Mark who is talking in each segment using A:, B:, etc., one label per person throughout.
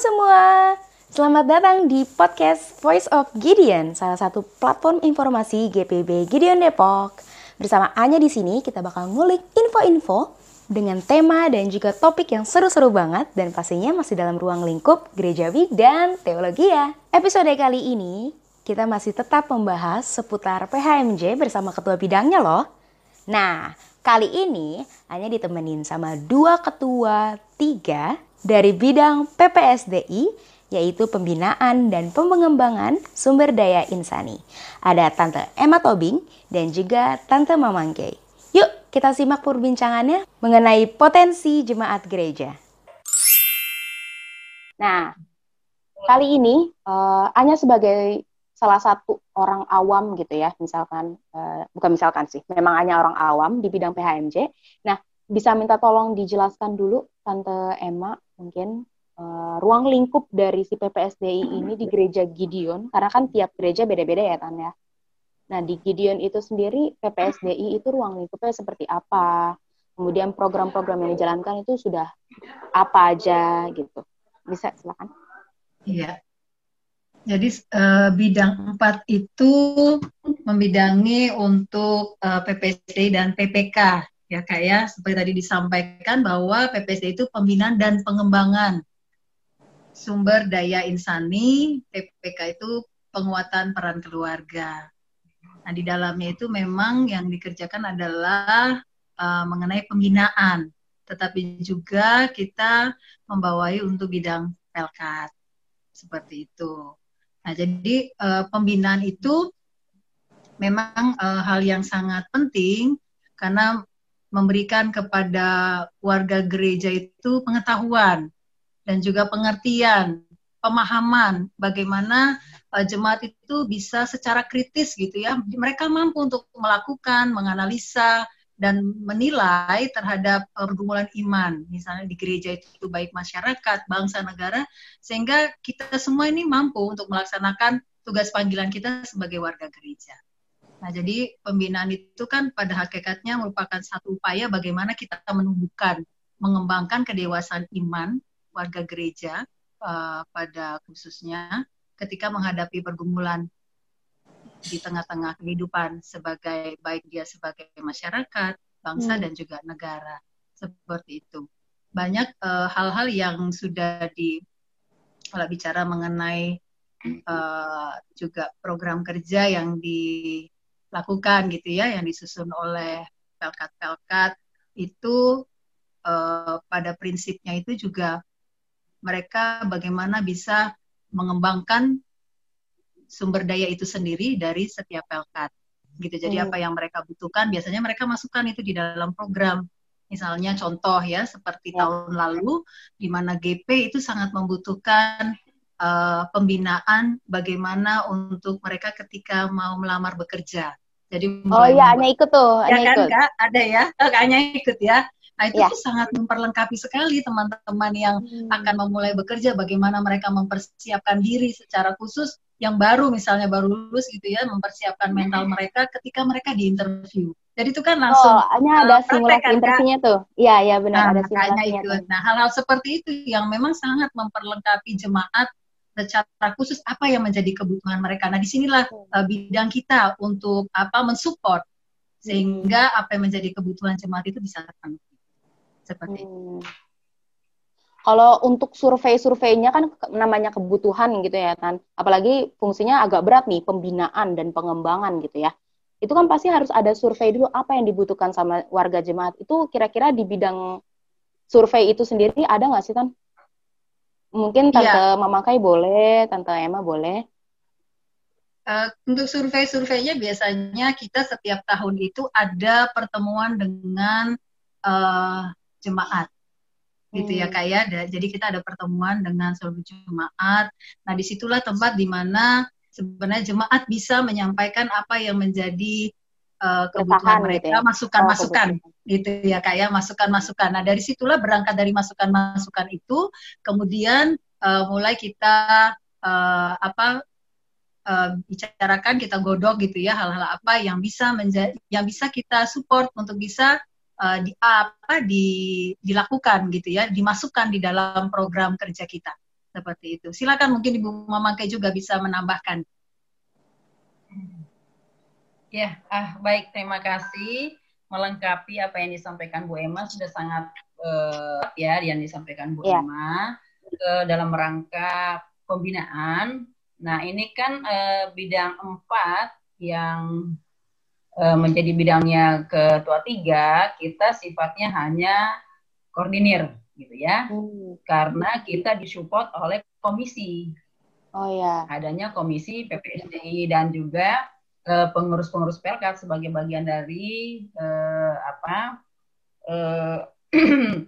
A: Semua. Selamat datang di podcast Voice of Gideon, salah satu platform informasi GPB Gideon Depok. Bersama Anya di sini kita bakal ngulik info-info dengan tema dan juga topik yang seru-seru banget dan pastinya masih dalam ruang lingkup gerejawi dan teologi ya. Episode kali ini kita masih tetap membahas seputar PHMJ bersama ketua bidangnya loh. Nah, kali ini hanya ditemenin sama dua ketua tiga dari bidang PPSDI yaitu pembinaan dan pengembangan sumber daya insani. Ada Tante Emma Tobing dan juga Tante Mamangke. Yuk kita simak perbincangannya mengenai potensi jemaat gereja. Nah, kali ini uh, Anya sebagai salah satu orang awam gitu ya, misalkan uh, bukan misalkan sih, memang hanya orang awam di bidang PHMJ. Nah, bisa minta tolong dijelaskan dulu Tante Emma mungkin uh, ruang lingkup dari si PPSDI ini di gereja Gideon karena kan tiap gereja beda-beda ya Tan ya. Nah, di Gideon itu sendiri PPSDI itu ruang lingkupnya seperti apa? Kemudian program-program yang dijalankan itu sudah apa aja gitu. Bisa silakan.
B: Iya. Jadi uh, bidang empat itu membidangi untuk uh, PPSDI dan PPK ya kak ya seperti tadi disampaikan bahwa PPSD itu pembinaan dan pengembangan sumber daya insani PPK itu penguatan peran keluarga. Nah di dalamnya itu memang yang dikerjakan adalah uh, mengenai pembinaan. Tetapi juga kita membawai untuk bidang pelkat. Seperti itu. Nah jadi uh, pembinaan itu memang uh, hal yang sangat penting karena memberikan kepada warga gereja itu pengetahuan dan juga pengertian, pemahaman bagaimana uh, jemaat itu bisa secara kritis gitu ya. Mereka mampu untuk melakukan, menganalisa dan menilai terhadap uh, pergumulan iman, misalnya di gereja itu baik masyarakat, bangsa, negara, sehingga kita semua ini mampu untuk melaksanakan tugas panggilan kita sebagai warga gereja. Nah, jadi pembinaan itu kan pada hakikatnya merupakan satu upaya bagaimana kita menumbuhkan, mengembangkan kedewasaan iman warga gereja uh, pada khususnya ketika menghadapi pergumulan di tengah-tengah kehidupan sebagai baik dia sebagai masyarakat, bangsa hmm. dan juga negara seperti itu. Banyak uh, hal-hal uh, yang sudah di kalau bicara mengenai uh, juga program kerja yang di lakukan gitu ya yang disusun oleh pelkat-pelkat itu uh, pada prinsipnya itu juga mereka bagaimana bisa mengembangkan sumber daya itu sendiri dari setiap pelkat gitu jadi hmm. apa yang mereka butuhkan biasanya mereka masukkan itu di dalam program misalnya contoh ya seperti ya. tahun lalu di mana GP itu sangat membutuhkan uh, pembinaan bagaimana untuk mereka ketika mau melamar bekerja. Jadi
A: Oh iya, hanya ikut tuh,
B: ya kan, ikut. Kak? Ada ya, oh, hanya ikut ya. Nah itu ya. tuh sangat memperlengkapi sekali teman-teman yang hmm. akan memulai bekerja, bagaimana mereka mempersiapkan diri secara khusus yang baru misalnya baru lulus gitu ya, mempersiapkan mental mereka ketika mereka di interview. Jadi itu kan langsung
A: Oh, hanya ada uh, simulasi kan, interviewnya tuh. Iya, iya benar nah, ada simulasinya.
B: Itu. Nah, hal-hal seperti itu yang memang sangat memperlengkapi jemaat secara khusus apa yang menjadi kebutuhan mereka. Nah, di sinilah uh, bidang kita untuk apa mensupport sehingga apa yang menjadi kebutuhan jemaat itu bisa terpenuhi. Seperti hmm. itu.
A: Kalau untuk survei-surveinya kan namanya kebutuhan gitu ya kan. Apalagi fungsinya agak berat nih, pembinaan dan pengembangan gitu ya. Itu kan pasti harus ada survei dulu apa yang dibutuhkan sama warga jemaat. Itu kira-kira di bidang survei itu sendiri ada nggak sih kan? Mungkin Tante ya. Mamakai boleh, Tante Emma boleh.
B: Uh, untuk survei-surveinya biasanya kita setiap tahun itu ada pertemuan dengan uh, jemaat gitu ya, hmm. kak ya. Jadi kita ada pertemuan dengan seluruh jemaat. Nah di situlah tempat di mana sebenarnya jemaat bisa menyampaikan apa yang menjadi uh, kebutuhan mereka, gitu ya? masukan-masukan oh, gitu ya kak ya, masukan-masukan. Nah dari situlah berangkat dari masukan-masukan itu, kemudian uh, mulai kita uh, apa uh, bicarakan, kita godok gitu ya hal-hal apa yang bisa menjadi, yang bisa kita support untuk bisa uh, di apa di dilakukan gitu ya, dimasukkan di dalam program kerja kita. seperti itu. Silakan mungkin Ibu Mamangke juga bisa menambahkan.
C: Ya, ah baik terima kasih melengkapi apa yang disampaikan Bu Emma sudah sangat uh, ya yang disampaikan Bu ya. Emma uh, dalam rangka pembinaan. Nah ini kan uh, bidang empat yang uh, menjadi bidangnya ketua tiga kita sifatnya hanya koordinir gitu ya, hmm. karena kita disupport oleh komisi.
A: Oh ya.
C: Adanya komisi PPSDI dan juga pengurus-pengurus Pelkat sebagai bagian dari uh, apa? Uh,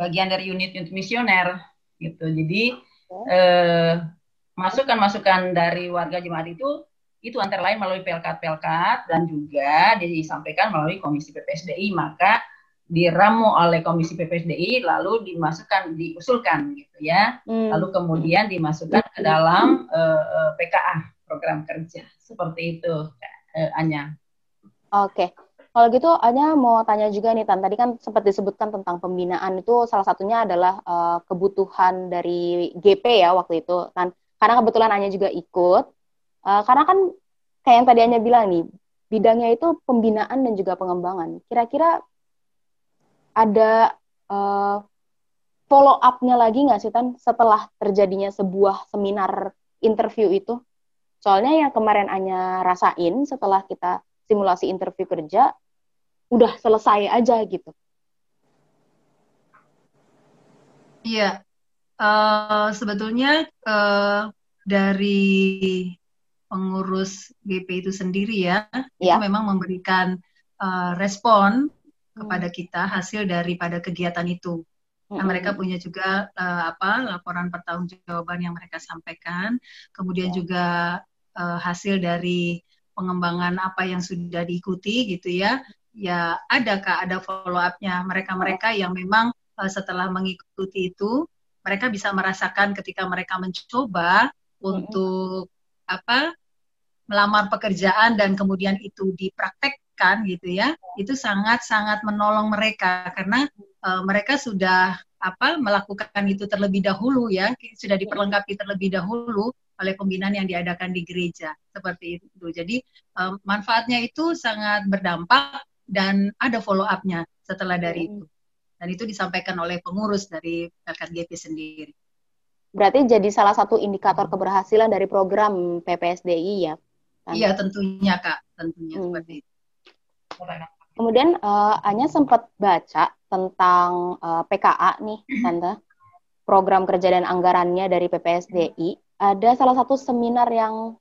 C: bagian dari unit-unit misioner gitu. Jadi masukan-masukan dari warga jemaat itu itu antara lain melalui pelkat-pelkat dan juga disampaikan melalui komisi PPSDI maka diramu oleh Komisi PPSDI lalu dimasukkan diusulkan gitu ya hmm. lalu kemudian dimasukkan ke dalam eh, eh, PKA program kerja seperti itu uh, Anya.
A: Oke. Kalau gitu Anya mau tanya juga nih Tan tadi kan sempat disebutkan tentang pembinaan itu salah satunya adalah uh, kebutuhan dari GP ya waktu itu Tan karena kebetulan Anya juga ikut uh, karena kan kayak yang tadi Anya bilang nih bidangnya itu pembinaan dan juga pengembangan. Kira-kira ada uh, follow up-nya lagi nggak sih Tan setelah terjadinya sebuah seminar interview itu? Soalnya yang kemarin Anya rasain setelah kita simulasi interview kerja, udah selesai aja gitu.
B: Iya, uh, sebetulnya uh, dari pengurus GP itu sendiri ya, ya. itu memang memberikan uh, respon kepada kita hasil daripada kegiatan itu. Nah, mereka punya juga uh, apa laporan pertanggungjawaban yang mereka sampaikan, kemudian ya. juga uh, hasil dari pengembangan apa yang sudah diikuti gitu ya. Ya ada kak ada follow up-nya mereka-mereka yang memang uh, setelah mengikuti itu mereka bisa merasakan ketika mereka mencoba untuk apa melamar pekerjaan dan kemudian itu dipraktek kan gitu ya. Itu sangat sangat menolong mereka karena uh, mereka sudah apa melakukan itu terlebih dahulu ya. Sudah diperlengkapi terlebih dahulu oleh pembinaan yang diadakan di gereja. Seperti itu. Jadi um, manfaatnya itu sangat berdampak dan ada follow up-nya setelah dari itu. Dan itu disampaikan oleh pengurus dari GP sendiri.
A: Berarti jadi salah satu indikator keberhasilan dari program PPSDI ya
B: Iya tentunya kak. Tentunya hmm. seperti itu.
A: Kemudian uh, Anya sempat baca tentang uh, eh, PKA nih, Tante. Program kerja dan anggarannya dari PPSDI. Ada salah satu seminar yang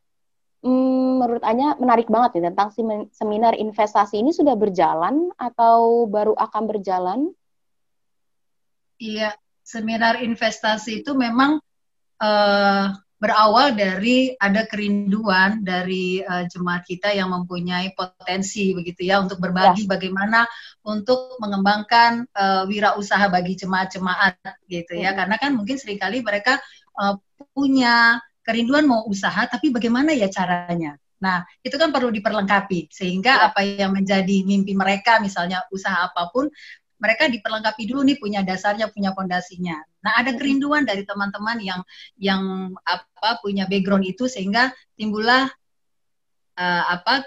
A: hmm, menurut Anya menarik banget nih tentang seminar investasi ini sudah berjalan atau baru akan berjalan?
B: Iya, seminar investasi itu memang uh, berawal dari ada kerinduan dari uh, jemaat kita yang mempunyai potensi begitu ya untuk berbagi ya. bagaimana untuk mengembangkan uh, wirausaha bagi jemaat-jemaat gitu ya. ya karena kan mungkin sering kali mereka uh, punya kerinduan mau usaha tapi bagaimana ya caranya Nah, itu kan perlu diperlengkapi sehingga ya. apa yang menjadi mimpi mereka misalnya usaha apa pun mereka diperlengkapi dulu nih punya dasarnya, punya fondasinya. Nah, ada kerinduan dari teman-teman yang yang apa punya background itu sehingga timbullah uh, apa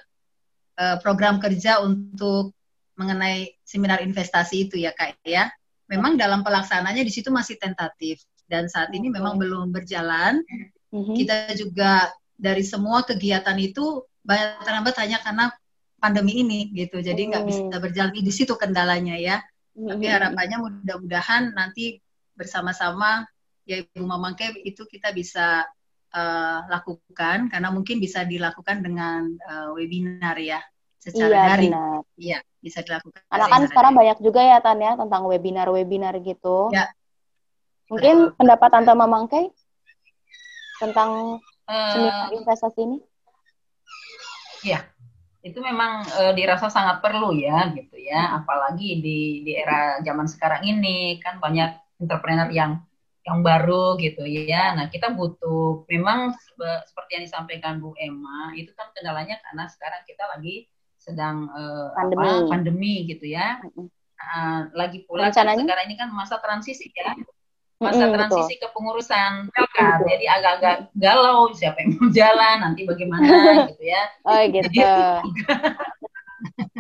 B: uh, program kerja untuk mengenai seminar investasi itu ya Kak ya. Memang dalam pelaksanaannya di situ masih tentatif dan saat ini memang belum berjalan. Mm-hmm. Kita juga dari semua kegiatan itu banyak terlambat hanya karena pandemi ini gitu. Jadi nggak bisa berjalan di situ kendalanya ya. Tapi harapannya mudah-mudahan nanti bersama-sama ya Ibu Mamangke itu kita bisa uh, lakukan karena mungkin bisa dilakukan dengan uh, webinar ya secara iya, daring. Iya, bisa dilakukan.
A: Karena kan sekarang daring. banyak juga ya Tan ya tentang webinar-webinar gitu. Ya. Mungkin Betul. pendapat Tante Mamangke tentang uh, investasi ini?
C: Iya, itu memang e, dirasa sangat perlu ya gitu ya. Apalagi di di era zaman sekarang ini kan banyak entrepreneur yang yang baru gitu ya. Nah kita butuh memang seperti yang disampaikan Bu Emma itu kan kendalanya karena sekarang kita lagi sedang e, pandemi. Apa, pandemi. gitu ya. Uh, lagi pula sekarang ini kan masa transisi ya masa
A: Mm-mm,
C: transisi
A: betul.
C: kepengurusan Pelkat. Jadi agak-agak galau siapa yang mau jalan nanti bagaimana gitu ya.
A: Oh gitu.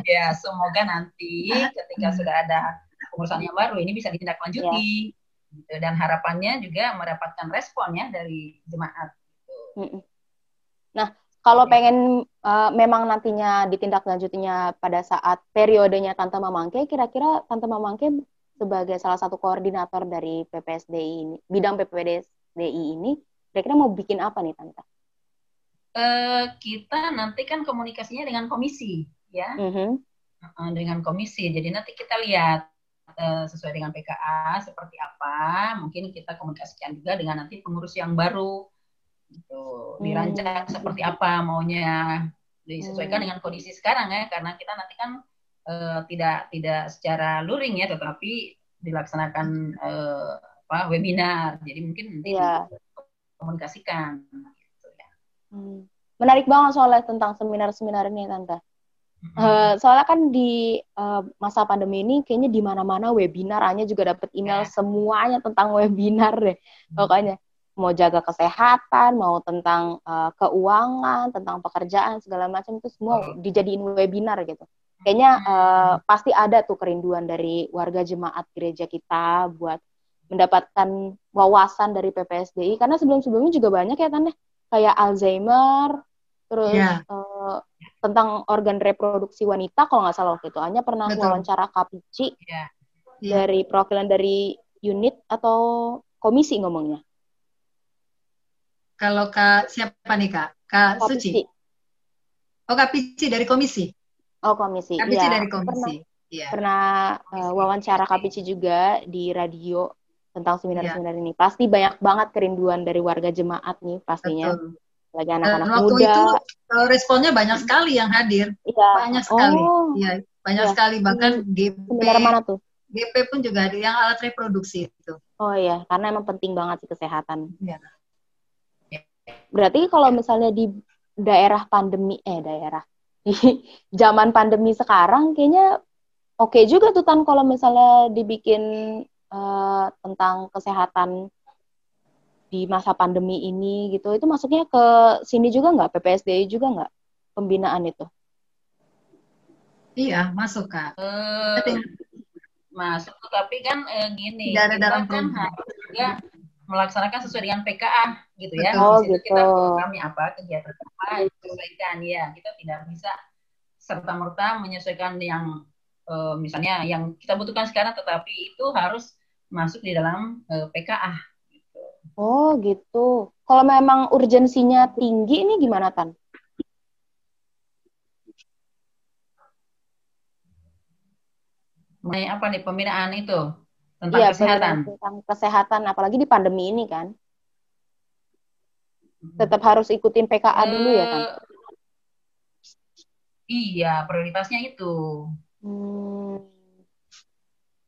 C: Ya, semoga nanti ketika sudah ada pengurusan yang baru ini bisa ditindaklanjuti. Gitu. Dan harapannya juga mendapatkan respon ya dari jemaat.
A: Mm-mm. Nah, kalau pengen uh, memang nantinya ditindaklanjutinya pada saat periodenya Tante Mamangke, kira-kira Tante Mamangke sebagai salah satu koordinator dari PPSDI ini, bidang PPSDI ini, kira-kira mau bikin apa nih Tante?
C: Eh, kita nanti kan komunikasinya dengan komisi ya.
A: Mhm.
C: Uh, dengan komisi. Jadi nanti kita lihat uh, sesuai dengan PKA seperti apa. Mungkin kita komunikasikan juga dengan nanti pengurus yang baru. Gitu. Dirancang
A: Hmm.
C: seperti apa maunya disesuaikan
A: Hmm.
C: dengan kondisi sekarang ya. Karena kita nanti kan uh, tidak tidak secara luring ya, tetapi dilaksanakan uh, apa webinar. Jadi mungkin nanti
A: Iya.
C: komunikasikan. Gitu, ya.
A: Hmm. Menarik banget soalnya tentang seminar-seminar ini Tante. Eh, soalnya kan di masa pandemi ini kayaknya di mana-mana webinar, Anya juga dapat email
C: Ya.
A: semuanya tentang webinar deh. Pokoknya mau jaga kesehatan, mau tentang eh, keuangan, tentang pekerjaan segala macam itu semua dijadiin webinar gitu. Kayaknya eh, pasti ada tuh kerinduan dari warga jemaat gereja kita buat mendapatkan wawasan dari PPSDI karena sebelum-sebelumnya juga banyak ya Tante kayak Alzheimer terus
B: Ya.
A: eh, tentang organ reproduksi wanita kalau nggak salah waktu itu hanya pernah
B: Betul.
A: wawancara Kapici
C: Ya.
B: Iya.
A: dari perwakilan dari unit atau komisi ngomongnya
B: Kalau Kak siapa nih Kak? Kak
A: Kapici
B: Suci. Oh Kak Pici dari komisi.
A: Oh komisi
B: Kak Pici
A: Iya,
B: dari
A: aku pernah
B: komisi. Iya.
A: pernah eh, wawancara Kapici juga di radio tentang seminar-seminar
B: Iya.
A: ini pasti banyak banget kerinduan dari warga jemaat nih pastinya
B: Betul.
A: lagi anak-anak
B: waktu
A: muda
B: itu eh, responnya banyak sekali yang hadir.
A: Iya.
B: Banyak sekali.
A: oh
B: Iya, banyak
A: Iya.
B: sekali bahkan GP
A: seminar mana tuh
B: GP pun juga ada yang alat reproduksi itu.
A: Oh iya, karena emang penting banget sih kesehatan.
B: Iya.
A: Berarti kalau misalnya di daerah pandemi, eh daerah, di zaman pandemi sekarang kayaknya oke juga tuh Tan kalau misalnya dibikin eh, tentang kesehatan di masa pandemi ini gitu. Itu masuknya ke sini juga nggak? PPSDI juga nggak? Pembinaan itu?
B: Iya, masuk Kak.
C: Eh,
B: Tapi
C: masuk tetapi kan eh, gini
B: Tidak ada dalam
C: kan harus juga melaksanakan sesuai dengan PKA gitu ya
B: Betul.
C: Di situ kita
A: gitu.
C: programnya apa kegiatan apa disesuaikan ya kita tidak bisa serta merta menyesuaikan yang eh, misalnya yang kita butuhkan sekarang tetapi itu harus masuk di dalam eh, PKA gitu.
A: Oh gitu. Kalau memang urgensinya tinggi ini gimana Tan?
C: mengenai apa nih pembinaan itu tentang
A: Iya,
C: kesehatan.
A: tentang kesehatan, apalagi di pandemi ini kan. Tetap harus ikutin PKA dulu ya kan?
C: Eh, iya prioritasnya itu.
A: Hmm.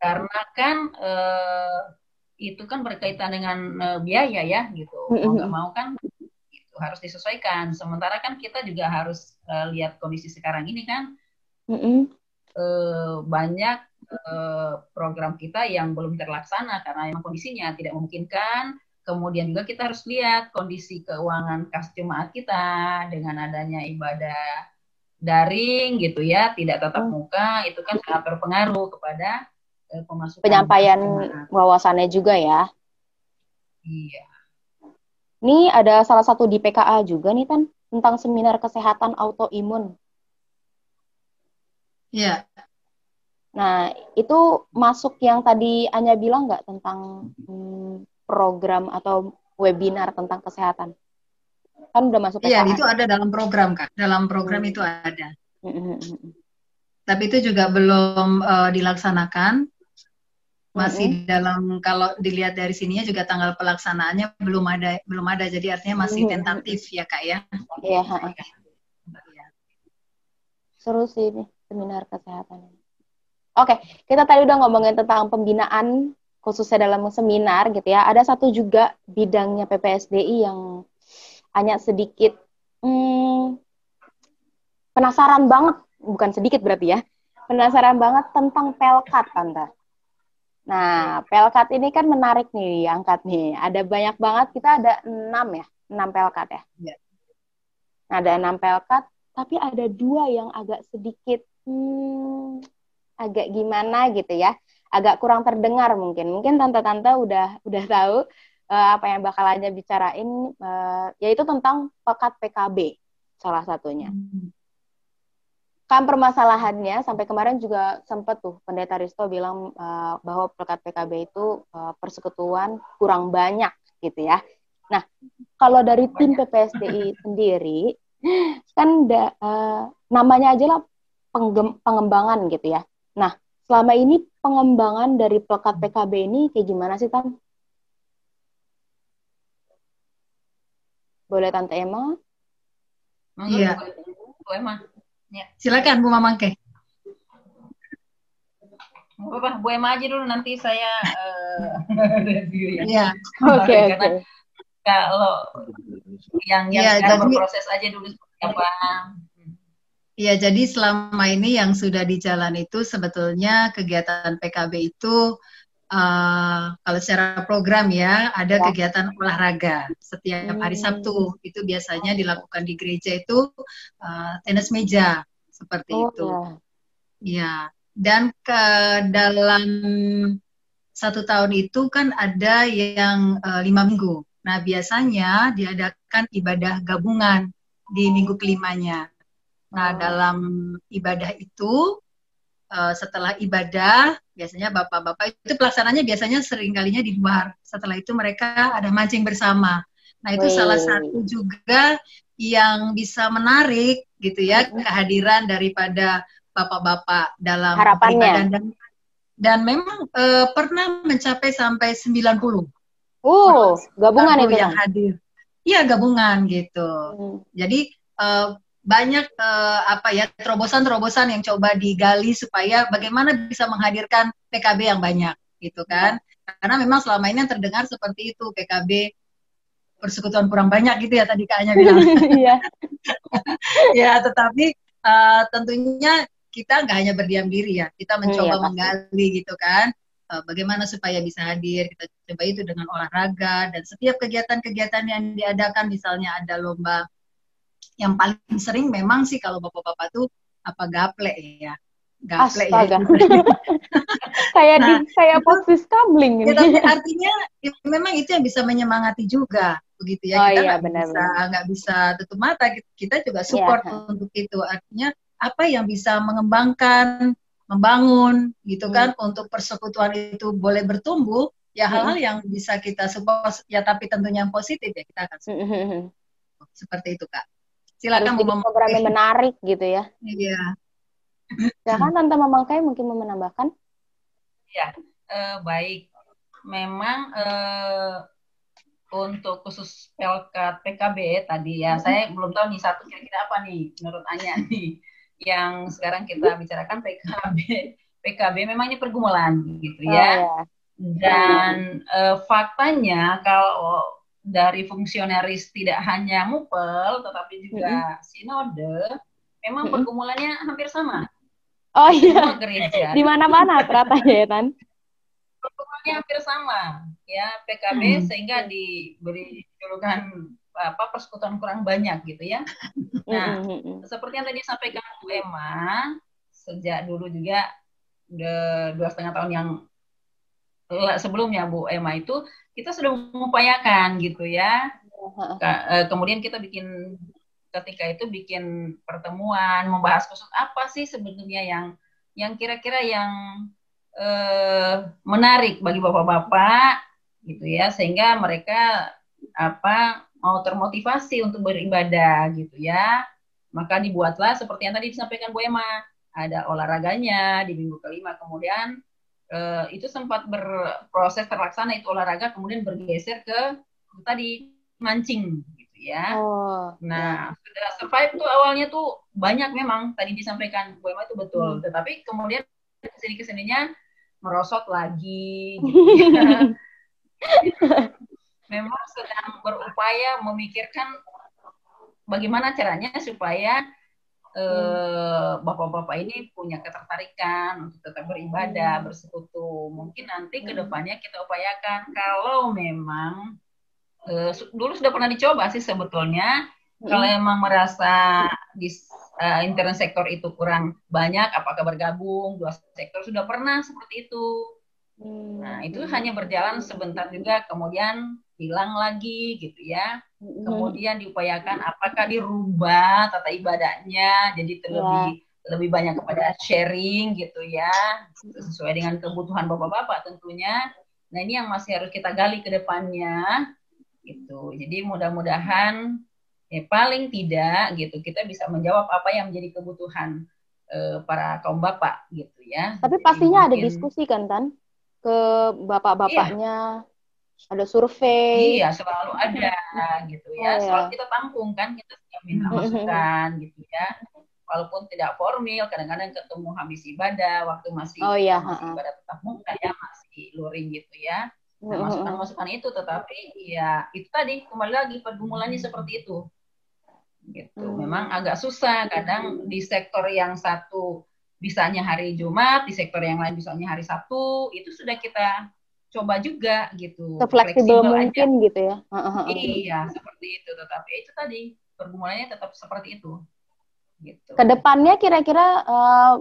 C: karena kan eh, itu kan berkaitan dengan eh, biaya ya gitu. Mau nggak mau kan itu harus disesuaikan. Sementara kan kita juga harus eh, lihat kondisi sekarang ini kan. Eh, banyak eh, program kita yang belum terlaksana karena memang kondisinya tidak memungkinkan kemudian juga kita harus lihat kondisi keuangan kas jemaat kita dengan adanya ibadah daring gitu ya tidak tatap
A: Hmm.
C: muka itu kan sangat berpengaruh kepada eh, pemasukan
A: Penyampaian
C: jemaat.
A: wawasannya juga ya.
C: Iya.
A: Ini ada salah satu di PKA juga nih Tan, tentang seminar kesehatan autoimun.
B: Iya,
A: Nah, itu masuk yang tadi Anya bilang nggak tentang hmm, program atau webinar tentang kesehatan? Kan udah masuk
B: iya itu ada dalam program Kak. Dalam program
A: Hmm.
B: itu ada.
A: Mm, mm, mm, mm.
B: Tapi itu juga belum eh, dilaksanakan. Masih dalam kalau dilihat dari sininya juga tanggal pelaksanaannya belum ada belum ada. Jadi artinya masih tentatif ya Kak ya.
A: Iya.
B: Iya.
A: seru sih ini seminar kesehatan ini. Oke, kita tadi udah ngomongin tentang pembinaan khususnya dalam seminar gitu ya. Ada satu juga bidangnya PPSDI yang hanya sedikit hmm, penasaran banget, bukan sedikit berarti ya, penasaran banget tentang pelkat, Tante. Nah, pelkat ini kan menarik nih angkat nih. Ada banyak banget, kita ada enam ya, enam pelkat ya. ya. Ada enam pelkat, tapi ada dua yang agak sedikit, hmm, agak gimana gitu ya, agak kurang terdengar mungkin. Mungkin tante-tante udah udah tahu uh, apa yang bakalannya bicarain, uh, yaitu tentang pekat PKB salah satunya. Kan permasalahannya sampai kemarin juga sempat tuh pendeta Risto bilang uh, bahwa pekat PKB itu uh, persekutuan kurang banyak gitu ya. Nah, kalau dari tim PPSDI sendiri kan da, uh, namanya aja lah pengembangan gitu ya. Nah, selama ini pengembangan dari pekat PKB ini kayak gimana sih Tan? Boleh Tante Emma?
B: Iya. Bu Emma. Ya. Silakan Bu Mamangke.
C: apa Bu Emma aja dulu nanti saya uh,
B: review ya. Iya.
A: Oke oke.
C: Kalau yang yang ya, jadi, berproses aja dulu apa.
B: Iya, jadi selama ini yang sudah di jalan itu sebetulnya kegiatan PKB itu uh, kalau secara program ya ada ya. kegiatan olahraga setiap hari hmm. Sabtu itu biasanya dilakukan di gereja itu uh, tenis meja seperti oh, itu. Ya. ya, dan ke dalam satu tahun itu kan ada yang uh, lima minggu. Nah biasanya diadakan ibadah gabungan di minggu kelimanya. Nah oh. dalam ibadah itu uh, setelah ibadah biasanya bapak-bapak itu pelaksananya biasanya sering kalinya di luar. Setelah itu mereka ada mancing bersama. Nah itu Wey. salah satu juga yang bisa menarik gitu ya kehadiran daripada bapak-bapak dalam
A: harapannya
B: dan dan memang uh, pernah mencapai sampai 90.
A: Oh, gabungan itu
B: yang hadir. Iya, gabungan gitu. Hmm. Jadi uh, banyak uh, apa ya terobosan-terobosan yang coba digali supaya bagaimana bisa menghadirkan PKB yang banyak gitu kan. Karena memang selama ini yang terdengar seperti itu PKB persekutuan kurang banyak gitu ya tadi kayaknya bilang. Iya. Ya tetapi uh, tentunya kita nggak hanya berdiam diri ya kita mencoba iya, menggali gitu kan uh, bagaimana supaya bisa hadir kita coba itu dengan olahraga dan setiap kegiatan-kegiatan yang diadakan misalnya ada lomba yang paling sering memang sih kalau bapak-bapak tuh apa gaple ya gaple ya
A: kayak nah, di kayak posisi kabling
B: ya, tapi artinya ya, memang itu yang bisa menyemangati juga begitu ya oh, kita iya, nggak bisa nggak bisa tutup mata kita juga iya, support yeah. untuk itu artinya apa yang bisa mengembangkan membangun gitu hmm. kan untuk persekutuan itu boleh bertumbuh ya hmm. hal-hal hmm. yang bisa kita support ya tapi tentunya yang positif ya kita akan support. Hmm. hmm, hmm. seperti itu kak
A: silakan Harus program yang menarik gitu ya.
B: Iya.
A: Silakan tante memangkai mungkin mau menambahkan?
C: Ya eh, baik. Memang eh, untuk khusus pelkat PKB tadi ya hmm. saya belum tahu nih satu kira-kira apa nih menurut Anya nih yang sekarang kita bicarakan PKB PKB memang ini pergumulan gitu ya. Oh, ya. dan uh, faktanya kalau dari fungsionaris tidak hanya mupel tetapi juga mm -hmm. sinode memang mm -hmm. pergumulannya hampir sama.
A: Oh iya. gereja. Di mana-mana teratanya ya Tan.
C: Pergumulannya hampir sama ya PKB mm -hmm. sehingga diberi julukan apa persekutuan kurang banyak gitu ya. Nah, mm -hmm. seperti yang tadi sampaikan Bu Emma sejak dulu juga dua setengah tahun yang sebelumnya Bu Emma itu kita sudah mengupayakan gitu ya. Eh, kemudian kita bikin ketika itu bikin pertemuan membahas khusus apa sih sebenarnya yang yang kira-kira yang eh, menarik bagi bapak-bapak gitu ya. Sehingga mereka apa mau termotivasi untuk beribadah gitu ya. Maka dibuatlah seperti yang tadi disampaikan Bu Emma. Ada olahraganya di minggu kelima kemudian uh, itu sempat berproses terlaksana itu olahraga kemudian bergeser ke tadi mancing gitu ya. Oh, nah, ya. sudah survive tuh awalnya tuh banyak memang tadi disampaikan Bu Emma itu betul, hmm. tetapi kemudian ke sini ke sininya merosot lagi gitu ya. memang sedang berupaya memikirkan bagaimana caranya supaya eh, bapak-bapak ini punya ketertarikan untuk tetap beribadah,
A: Hmm.
C: bersekutu. Mungkin nanti ke
A: Hmm.
C: depannya kita upayakan kalau memang su- dulu sudah pernah dicoba sih sebetulnya kalau
A: Hmm.
C: emang merasa di eh, internet sektor itu kurang banyak, apakah bergabung dua sektor sudah pernah seperti itu.
A: Hmm.
C: Nah itu hanya berjalan sebentar juga, kemudian hilang lagi gitu ya. Kemudian diupayakan apakah dirubah tata ibadahnya jadi
A: Ya.
C: lebih lebih banyak kepada sharing gitu ya, sesuai dengan kebutuhan bapak-bapak tentunya. Nah ini yang masih harus kita gali ke depannya gitu. Jadi mudah-mudahan ya paling tidak gitu kita bisa menjawab apa yang menjadi kebutuhan eh, para kaum bapak gitu ya.
A: Tapi
C: Jadi
A: pastinya ada
C: mungkin-
A: diskusi kan, Tan? Ke bapak-bapaknya, ada survei.
C: Iya, selalu ada gitu
A: Oh,
C: ya.
A: ya.
C: Selalu kita tampung kan, kita setiap minta
A: Mm-mm.
C: masukan gitu ya. Walaupun tidak formal, kadang-kadang ketemu habis ibadah, waktu masih,
A: Oh, iya,
C: masih ibadah tetap muka ya, masih luring gitu ya. Nah,
A: Mm-mm.
C: masukan-masukan itu tetapi ya itu tadi kembali lagi pergumulannya seperti itu. Gitu. Memang agak susah kadang di sektor yang satu bisanya hari Jumat, di sektor yang lain bisanya hari Sabtu, itu sudah kita coba juga gitu. Fleksibel aja.
A: mungkin gitu ya. Heeh.
C: Iya, seperti itu. Tetapi itu tadi pergumulannya tetap seperti itu. Gitu.
A: Ke depannya kira-kira eh,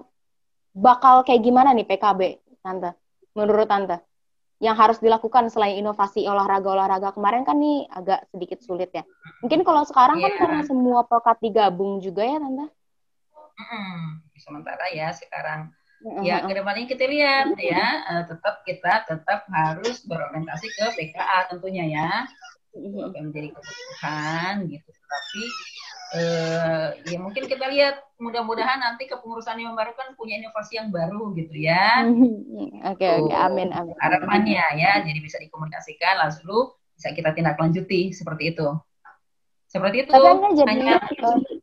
A: bakal kayak gimana nih PKB, Tante? Menurut Tante? Yang harus dilakukan selain inovasi olahraga-olahraga kemarin kan nih agak sedikit sulit ya. Mungkin kalau sekarang kan
C: Iya.
A: karena semua pekat digabung juga ya, Tante?
C: Mm-mm. Sementara ya sekarang ya
A: ke
C: depannya kita lihat ya eh, tetap kita tetap harus berorientasi ke PKA tentunya ya yang menjadi kebutuhan gitu. Tapi eh, ya mungkin kita lihat mudah-mudahan nanti kepengurusan yang baru kan punya inovasi yang baru gitu ya.
A: Oke, oke. Amin, amin.
C: Harapannya ya, jadi bisa dikomunikasikan lalu bisa kita tindak lanjuti seperti itu. Seperti itu.
A: Tapi Anda jadi
C: hanya
A: eh,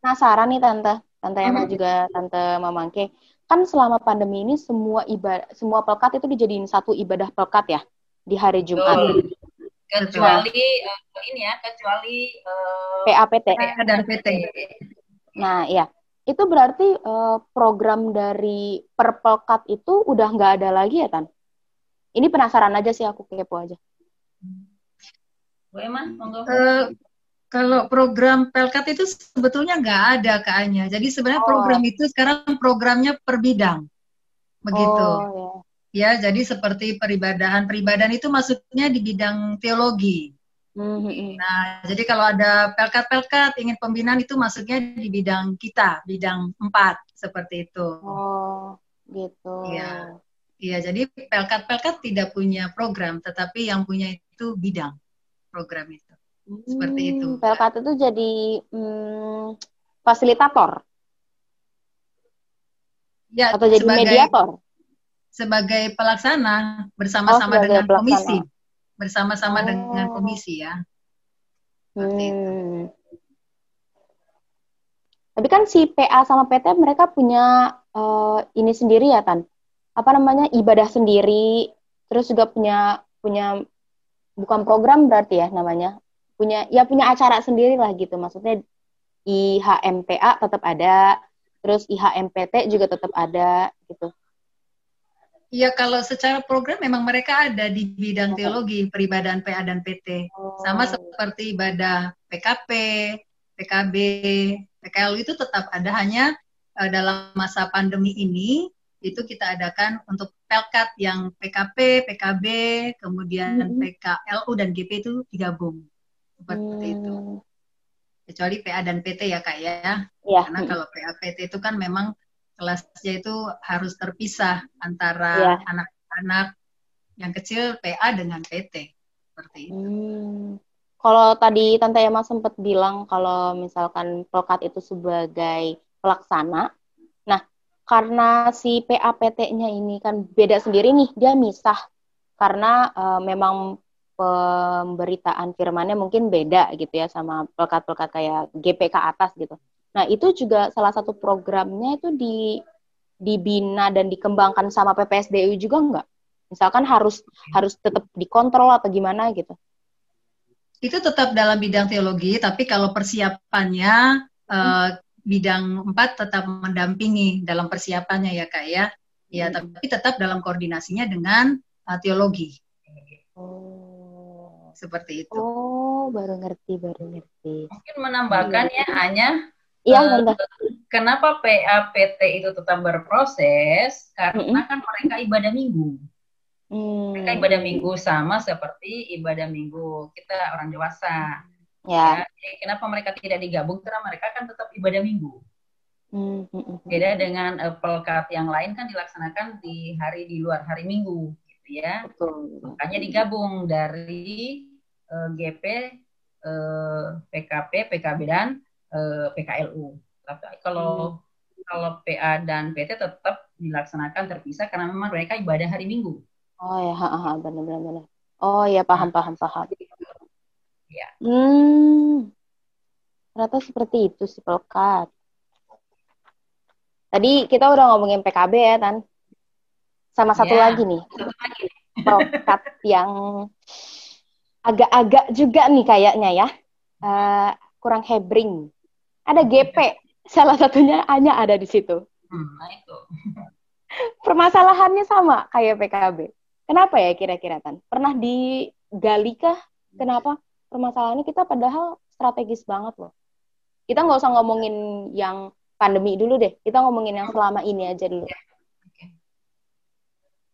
A: penasaran nih Tante, Tante Emma
C: Mhm.
A: juga Tante Mamangke. Kan selama pandemi ini semua ibadah semua pelkat itu dijadiin satu ibadah pelkat ya di hari Jumat.
C: Betul. kecuali eh, ini ya, kecuali eh,
A: PAPT.
B: PA dan PT.
A: Nah, ya. Itu berarti eh, program dari perpelkat itu udah nggak ada lagi ya, Tan? Ini penasaran aja sih aku kepo aja.
C: Bu Emma, monggo.
B: Eh, kalau program Pelkat itu sebetulnya nggak ada kayaknya. Jadi sebenarnya
A: Oh.
B: program itu sekarang programnya per bidang. Begitu.
A: Oh,
B: Ya, jadi seperti peribadahan. Peribadahan itu maksudnya di bidang teologi.
A: ya. Mhm.
B: Nah, jadi kalau ada pelkat-pelkat ingin pembinaan itu maksudnya di bidang kita, bidang empat seperti itu.
A: Oh, gitu.
B: Iya. Iya, jadi pelkat-pelkat tidak punya program, tetapi yang punya itu bidang program itu. Seperti itu.
A: Hmm, Pelkat itu jadi hmm, fasilitator
B: Ya,
A: atau jadi
B: sebagai
A: mediator.
B: sebagai pelaksana bersama-sama
A: Oh,
B: dengan
A: pelaksana.
B: komisi, bersama-sama
A: Oh.
B: dengan komisi ya. Seperti itu.
A: Hmm. Tapi kan si PA sama PT mereka punya eh, ini sendiri ya Tan. Apa namanya ibadah sendiri, terus juga punya punya bukan program berarti ya namanya. Punya ya punya acara sendiri lah gitu. Maksudnya IHMPA tetap ada, terus IHMPT juga tetap ada gitu.
B: Iya, kalau secara program memang mereka ada di bidang
A: Oh.
B: teologi, peribadahan PA dan PT. Sama seperti ibadah PKP, PKB, PKL itu tetap ada hanya eh, dalam masa pandemi ini itu kita adakan untuk pelkat yang PKP, PKB, kemudian
A: Mhm.
B: PKLU dan GP itu digabung seperti itu.
A: Hmm,
B: Kecuali PA dan PT ya kak ya.
A: Ya.
B: Karena kalau PA PT itu kan memang kelasnya itu harus terpisah
A: Iya.
B: antara anak-anak yang kecil PA dengan PT seperti itu.
A: Hmm. Kalau tadi Tante Emma sempat bilang kalau misalkan pelkat itu sebagai pelaksana, nah karena si PAPT-nya ini kan beda sendiri nih, dia misah karena eh, memang pemberitaan firmannya mungkin beda gitu ya sama pelkat-pelkat kayak GPK atas gitu. Nah itu juga salah satu programnya itu di dibina dan dikembangkan sama PPSDU juga nggak? Misalkan harus harus tetap dikontrol atau gimana gitu?
B: Itu tetap dalam bidang teologi, tapi kalau persiapannya eh, bidang empat tetap mendampingi dalam persiapannya ya kak ya. Ya, hmm. tapi tetap dalam koordinasinya dengan uh, teologi. Oh. Seperti itu.
A: Oh, baru ngerti, baru ngerti.
C: Mungkin menambahkan ya hanya
A: Iya, uh,
C: Kenapa PAPT itu tetap berproses? Karena mm -hmm. kan mereka ibadah minggu. Hmm. Mereka ibadah minggu sama seperti ibadah minggu kita orang dewasa. Ya. ya. Kenapa mereka tidak digabung? Karena mereka kan tetap ibadah minggu. Hmm. Beda dengan uh, pelkat yang lain kan dilaksanakan di hari di luar hari minggu, gitu ya. Betul. Makanya digabung dari uh, GP, uh, PKP, PKB dan uh, PKLU. Tapi kalau hmm. kalau PA dan PT tetap dilaksanakan terpisah karena memang mereka ibadah hari Minggu.
A: Oh ya, benar-benar. Oh ya, paham, paham, paham.
C: Ya.
A: Hmm, ternyata seperti itu si pelkat. Tadi kita udah ngomongin PKB ya, Tan. Sama satu ya, lagi nih. Pelkat yang agak-agak juga nih kayaknya ya. Uh, kurang hebring. Ada GP. Salah satunya hanya ada di situ.
C: Hmm, nah itu.
A: Permasalahannya sama kayak PKB. Kenapa ya kira-kira Tan? Pernah digali kah? Kenapa permasalahannya kita padahal strategis banget loh. Kita nggak usah ngomongin yang pandemi dulu deh. Kita ngomongin yang selama ini aja dulu.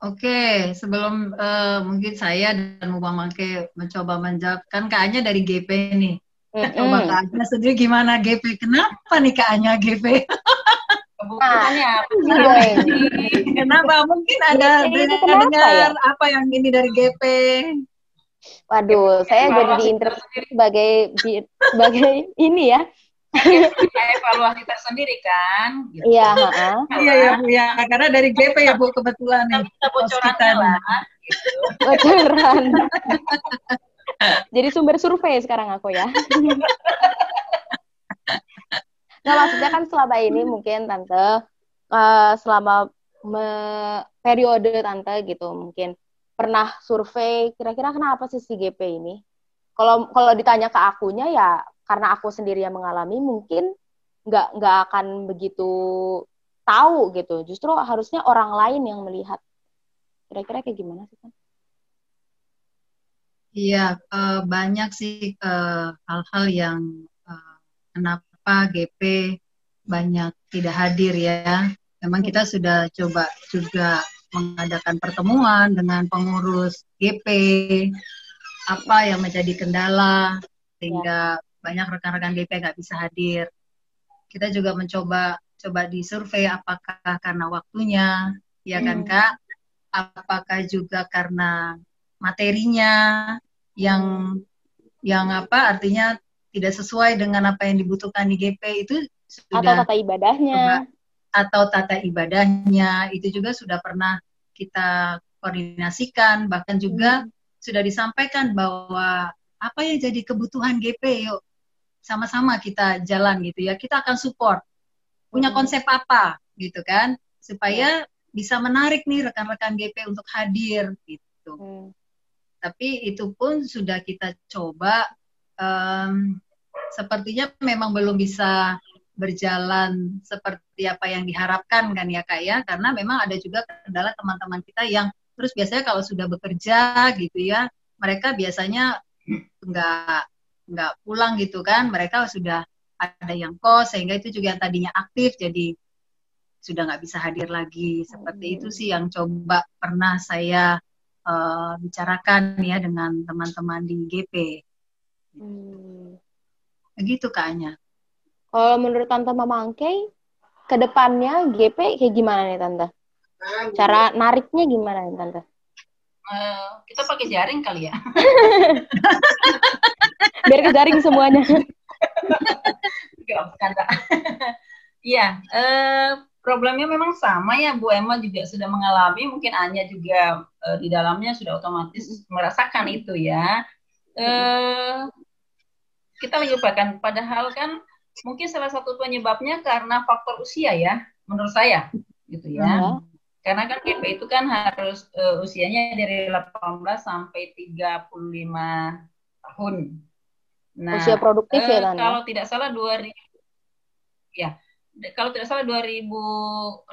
B: Oke, sebelum uh, mungkin saya dan Mubang Mangke mencoba menjawab, kan kayaknya dari GP nih. Mm -hmm. Coba Kak sendiri gimana GP? Kenapa nih Kak GP?
C: kebutuhannya
B: ah, kenapa mungkin ada dengar ya? apa yang ini dari GP
A: Waduh, saya jadi di interview sebagai di, sebagai ini ya.
C: Evaluasi tersendiri kan.
A: Gitu. Iya,
B: Iya ya Bu ya, karena dari GP ya Bu kebetulan nih.
C: Kita bocoran lah. Gitu.
A: Bocoran. jadi sumber survei sekarang aku ya. Nah, maksudnya kan selama ini mungkin tante uh, selama me, periode tante gitu mungkin pernah survei kira-kira kenapa sih si GP ini? Kalau kalau ditanya ke akunya ya karena aku sendiri yang mengalami mungkin nggak nggak akan begitu tahu gitu. Justru harusnya orang lain yang melihat. Kira-kira kayak gimana sih kan?
B: Iya, uh, banyak sih hal-hal uh, hal -hal yang uh, kenapa kenapa GP banyak tidak hadir ya. Memang kita sudah coba juga mengadakan pertemuan dengan pengurus GP, apa yang menjadi kendala sehingga ya. Banyak rekan-rekan GP nggak bisa hadir. Kita juga mencoba coba disurvei apakah karena waktunya, ya kan hmm. kak? Apakah juga karena materinya yang yang apa artinya tidak sesuai dengan apa yang dibutuhkan di GP itu
A: sudah atau tata ibadahnya
B: atau tata ibadahnya itu juga sudah pernah kita koordinasikan bahkan juga hmm. sudah disampaikan bahwa apa yang jadi kebutuhan GP yuk sama-sama kita jalan gitu ya. Kita akan support. Punya hmm. konsep apa gitu kan supaya bisa menarik nih rekan-rekan GP untuk hadir gitu. Hmm. tapi itu pun sudah kita coba um, sepertinya memang belum bisa berjalan seperti apa yang diharapkan kan ya kak ya. Karena memang ada juga kendala teman-teman kita yang terus biasanya kalau sudah bekerja gitu ya mereka biasanya nggak nggak pulang gitu kan mereka sudah ada yang kos sehingga itu juga yang tadinya aktif jadi sudah nggak bisa hadir lagi seperti itu sih yang coba pernah saya uh, bicarakan ya dengan teman-teman di GP. Hmm. Begitu kayaknya.
A: Kalau menurut Tante Mama Angkei, ke depannya GP kayak gimana nih Tante? Cara nariknya gimana nih Tante?
C: Uh, kita pakai jaring kali ya.
A: Biar ke jaring semuanya.
C: Enggak, bercanda. Iya, uh, problemnya memang sama ya Bu Emma juga sudah mengalami, mungkin Anya juga uh, di dalamnya sudah otomatis merasakan itu ya. Uh, kita menyebabkan padahal kan mungkin salah satu penyebabnya karena faktor usia ya menurut saya gitu ya. Uh-huh. Karena kan GP itu kan harus uh, usianya dari 18 sampai 35 tahun.
A: Nah, usia produktif uh, ya
C: Kalau tidak salah 2000 ya, kalau tidak salah 2016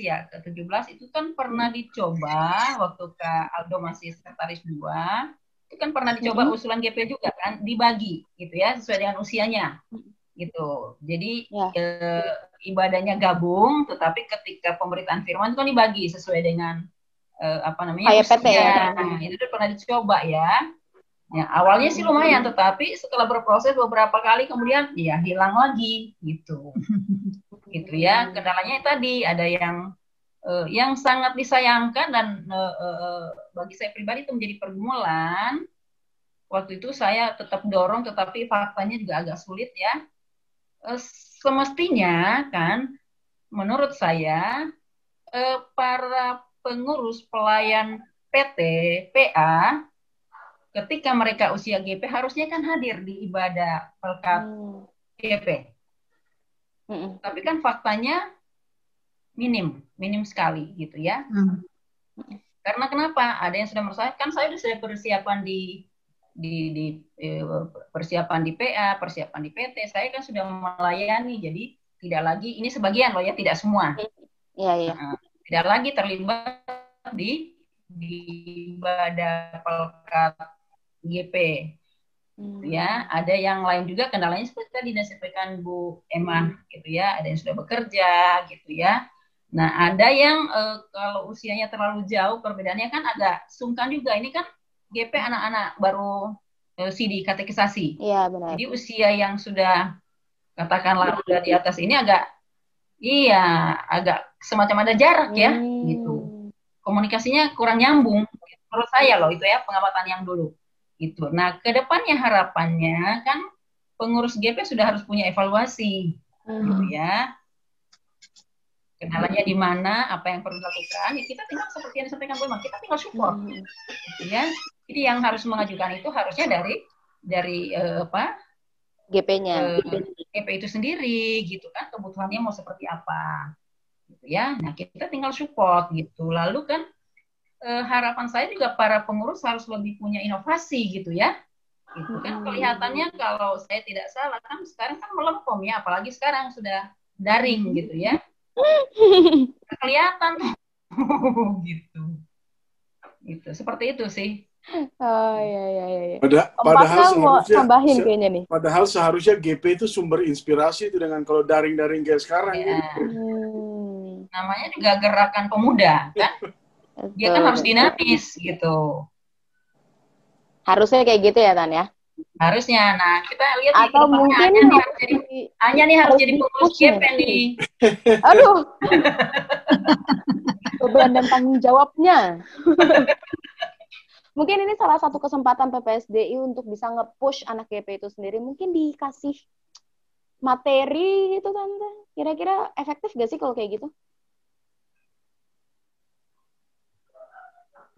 C: ya ke 17 itu kan pernah dicoba waktu Kak Aldo masih sekretaris dua itu kan pernah dicoba mm -hmm. usulan GP juga kan dibagi gitu ya sesuai dengan usianya gitu jadi ya. e, ibadahnya gabung tetapi ketika pemberitaan firman itu kan dibagi sesuai dengan e, apa namanya
A: Kayak PT ya.
C: Nah, itu pernah dicoba ya Ya, awalnya sih lumayan, tetapi setelah berproses beberapa kali kemudian ya hilang lagi gitu. gitu ya. Kendalanya tadi ada yang uh, yang sangat disayangkan dan uh, uh, bagi saya pribadi itu menjadi pergumulan. Waktu itu saya tetap dorong tetapi faktanya juga agak sulit ya. Uh, semestinya kan menurut saya uh, para pengurus pelayan PT, PA ketika mereka usia GP harusnya kan hadir di ibadah pelkat hmm. GP. Hmm. Tapi kan faktanya minim, minim sekali gitu ya. Hmm. Karena kenapa? Ada yang sudah merasa kan saya sudah persiapan di di, di eh, persiapan di PA, persiapan di PT, saya kan sudah melayani, jadi tidak lagi ini sebagian loh ya, tidak semua.
A: Iya, iya.
C: Nah, tidak lagi terlibat di di ibadah pelkat GP. Hmm. Ya, ada yang lain juga kendalanya seperti tadi disampaikan Bu Emma gitu ya, ada yang sudah bekerja gitu ya. Nah, ada yang uh, kalau usianya terlalu jauh perbedaannya kan agak sungkan juga. Ini kan GP anak-anak baru CD katekisasi.
A: Iya, benar.
C: Jadi usia yang sudah katakanlah sudah di atas ini agak iya, agak semacam ada jarak ya hmm. gitu. Komunikasinya kurang nyambung menurut saya loh itu ya pengamatan yang dulu gitu. Nah, ke depannya harapannya kan pengurus GP sudah harus punya evaluasi, hmm. gitu ya. Kendalanya di mana, apa yang perlu dilakukan, ya kita tinggal seperti yang disampaikan Bu kita tinggal support, hmm. ya. Jadi yang harus mengajukan itu harusnya dari dari uh, apa?
A: GP-nya.
C: Uh, GP itu sendiri, gitu kan, kebutuhannya mau seperti apa, gitu ya. Nah kita tinggal support, gitu. Lalu kan eh, harapan saya juga para pengurus harus lebih punya inovasi gitu ya. Gitu kan kelihatannya kalau saya tidak salah kan sekarang kan melempem ya, apalagi sekarang sudah daring gitu ya. Kelihatan gitu. Gitu. Seperti itu sih.
A: Oh iya iya iya.
D: Pada, padahal seharusnya
A: tambahin kayaknya nih.
D: Padahal seharusnya GP itu sumber inspirasi itu dengan kalau daring-daring kayak sekarang.
C: Ya. Hmm. Namanya juga gerakan pemuda kan. Dia kan harus dinamis gitu.
A: Harusnya kayak gitu ya Tan ya?
C: Harusnya. Nah, kita lihat
A: Atau nih, mungkin
C: Anya nih harus jadi Anya nih harus jadi pengurus GP nih.
A: Aduh. Beban dan tanggung jawabnya. mungkin ini salah satu kesempatan PPSDI untuk bisa nge-push anak GP itu sendiri. Mungkin dikasih materi gitu tante. Kira-kira efektif gak sih kalau kayak gitu?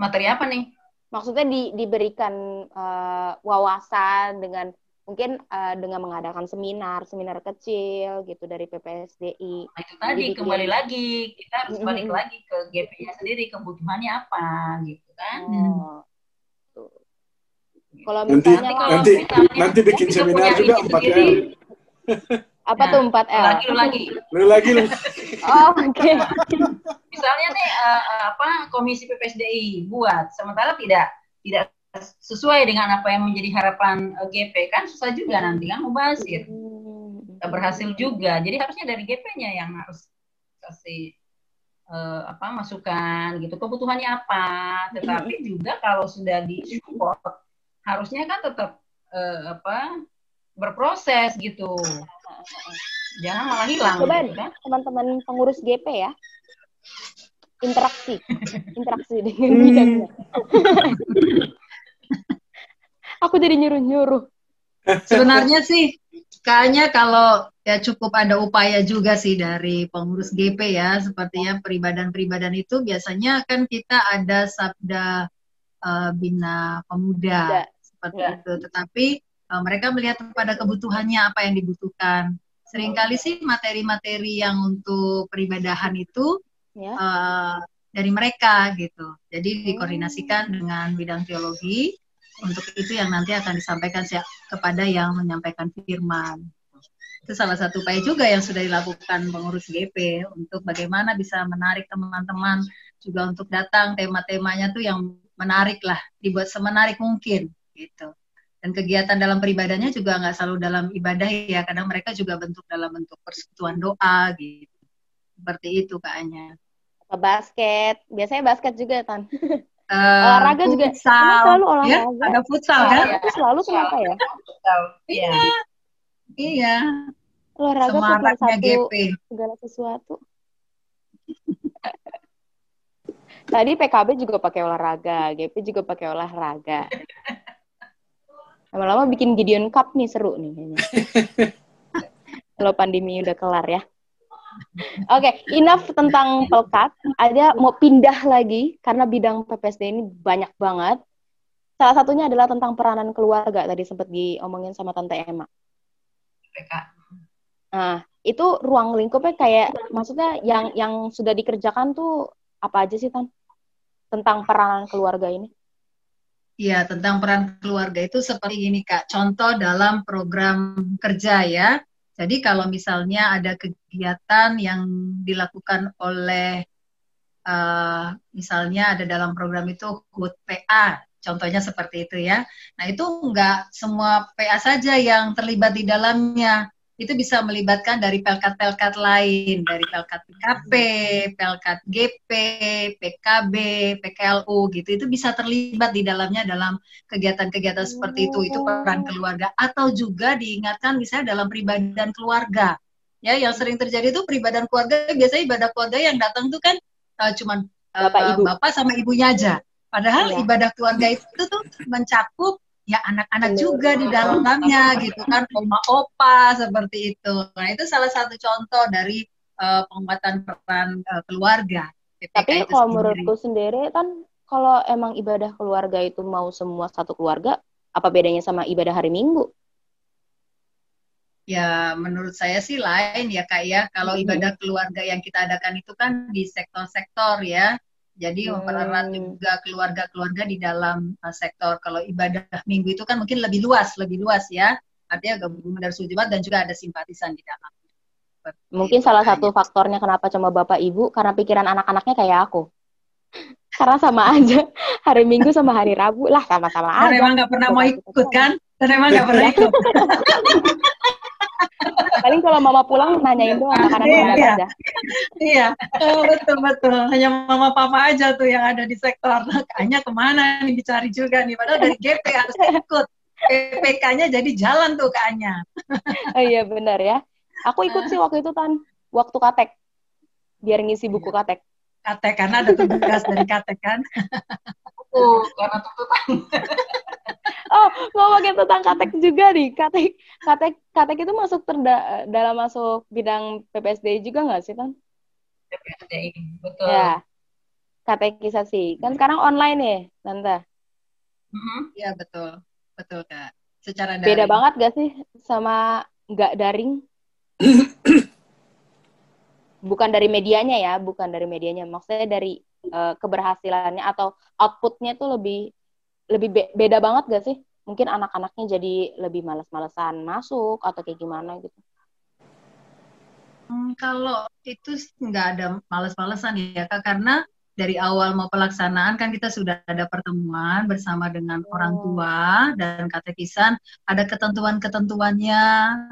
C: materi apa nih?
A: Maksudnya di, diberikan uh, wawasan dengan mungkin uh, dengan mengadakan seminar, seminar kecil gitu dari PPSDI.
C: Nah, itu tadi Dibikin. kembali lagi kita harus mm -hmm. balik lagi ke GP-nya sendiri kebutuhannya apa gitu kan. Oh.
A: Kalau
D: misalnya nanti, nanti, misalnya, nanti bikin seminar juga empat hari.
A: Apa nah, tuh 4 L?
C: Lagi lu lagi.
D: Lu lagi lu.
A: oh, oke. Okay.
C: Misalnya nih uh, apa komisi PPSDI buat sementara tidak tidak sesuai dengan apa yang menjadi harapan uh, eh, GP kan susah juga nanti kan mubazir. Berhasil juga. Jadi harusnya dari GP-nya yang harus kasih uh, apa masukan gitu kebutuhannya apa. Tetapi juga kalau sudah di support harusnya kan tetap uh, apa berproses gitu. Jangan malah hilang.
A: Coba gitu, kan? teman-teman pengurus GP ya, interaksi, interaksi dengan hmm. bidangnya. Aku jadi nyuruh-nyuruh.
B: Sebenarnya sih kayaknya kalau ya cukup ada upaya juga sih dari pengurus GP ya, sepertinya peribadan-peribadan itu biasanya kan kita ada sabda uh, bina pemuda ya. seperti ya. itu. Tetapi uh, mereka melihat pada kebutuhannya apa yang dibutuhkan. Seringkali sih materi-materi yang untuk peribadahan itu ya. uh, dari mereka gitu. Jadi dikoordinasikan dengan bidang teologi. Untuk itu yang nanti akan disampaikan kepada yang menyampaikan firman. Itu salah satu upaya juga yang sudah dilakukan pengurus GP untuk bagaimana bisa menarik teman-teman juga untuk datang tema-temanya tuh yang menarik lah, dibuat semenarik mungkin gitu. Dan kegiatan dalam peribadahnya juga nggak selalu dalam ibadah ya, kadang mereka juga bentuk dalam bentuk persekutuan doa gitu. Seperti itu kayaknya.
A: Basket, biasanya basket juga Tan.
B: Uh,
A: olahraga juga
B: futsal,
A: selalu olahraga.
B: Ya, ada futsal kan?
A: Itu selalu kenapa ya?
C: Iya.
B: Iya.
A: Olahraga tuh
B: Semaraknya
A: satu
B: GP.
A: segala sesuatu. Tadi PKB juga pakai olahraga, GP juga pakai olahraga. Lama-lama bikin Gideon Cup nih seru nih kayaknya. Kalau pandemi udah kelar ya. Oke, enough tentang pelkat. Ada mau pindah lagi karena bidang PPSD ini banyak banget. Salah satunya adalah tentang peranan keluarga tadi sempat diomongin sama Tante Emma.
C: PK.
A: Nah, itu ruang lingkupnya kayak maksudnya yang yang sudah dikerjakan tuh apa aja sih Tan? Tentang peranan keluarga ini.
B: Iya, tentang peran keluarga itu seperti ini Kak. Contoh dalam program kerja ya. Jadi kalau misalnya ada kegiatan yang dilakukan oleh uh, misalnya ada dalam program itu HUT PA, contohnya seperti itu ya. Nah itu enggak semua PA saja yang terlibat di dalamnya. Itu bisa melibatkan dari pelkat-pelkat lain, dari pelkat PKP, pelkat GP, PKB, PKLU gitu. Itu bisa terlibat di dalamnya dalam kegiatan-kegiatan seperti itu. Itu peran keluarga atau juga diingatkan misalnya dalam pribadian keluarga. Ya, yang sering terjadi itu pribadian keluarga biasanya ibadah keluarga yang datang tuh kan uh, cuman uh,
A: Bapak, ibu.
B: bapak sama ibunya aja. Padahal
A: Iya.
B: ibadah keluarga itu tuh mencakup ya anak-anak juga di dalamnya gitu kan, oma opa seperti itu. Nah itu salah satu contoh dari uh, penguatan peran uh, keluarga.
A: Tapi kalau
B: sendiri.
A: menurutku sendiri kan kalau emang ibadah keluarga itu mau semua satu keluarga, apa bedanya sama ibadah hari Minggu?
B: Ya, menurut saya sih lain ya kak ya. Kalau ibadah keluarga yang kita adakan itu kan di sektor-sektor ya. Jadi
A: Hmm.
B: mempererat juga keluarga-keluarga di dalam uh, sektor. Kalau ibadah minggu itu kan mungkin lebih luas, lebih luas ya. Artinya gabungan dari Jumat dan juga ada simpatisan di dalam. Seperti
A: Mungkin
B: itu,
A: salah
B: Kak.
A: satu faktornya kenapa cuma bapak ibu karena pikiran anak-anaknya kayak aku. Karena sama aja hari Minggu sama hari Rabu lah sama-sama aja.
B: emang nggak pernah mau ikut kan? Dan emang nggak pernah
A: Iya.
B: ikut.
A: Paling kalau mama pulang nanyain doang makanan
B: Iya,
A: udah
B: iya.
A: ada.
B: Iya, eh, betul betul. Hanya mama papa aja tuh yang ada di sektor. Nah, kayaknya ke mana nih dicari juga nih. Padahal dari GP harus ikut. PPK-nya jadi jalan tuh kayaknya.
A: Oh iya benar ya. Aku ikut sih waktu itu kan waktu katek biar ngisi buku katek.
B: Katek karena ada tugas dari Katek kan.
C: Tuh, karena tuntutan.
A: Oh, ngomongin tentang katek juga nih. Katek, katek, katek itu masuk terda, dalam masuk bidang PPSD juga nggak sih, Tan?
C: PPSDI. Betul.
A: Ya. Katekisasi. Kan sekarang online ya, Tante.
C: Mhm.
B: Iya betul, betul kak. Secara
A: Beda
B: daring.
A: banget gak sih sama nggak daring? bukan dari medianya ya, bukan dari medianya. Maksudnya dari eh, keberhasilannya atau outputnya tuh lebih lebih be- beda banget gak sih? Mungkin anak-anaknya jadi lebih males-malesan masuk atau kayak gimana gitu.
B: Hmm, kalau itu nggak ada males-malesan ya kak, karena dari awal mau pelaksanaan kan kita sudah ada pertemuan bersama dengan orang
A: Oh.
B: tua dan katekisan, ada ketentuan-ketentuannya,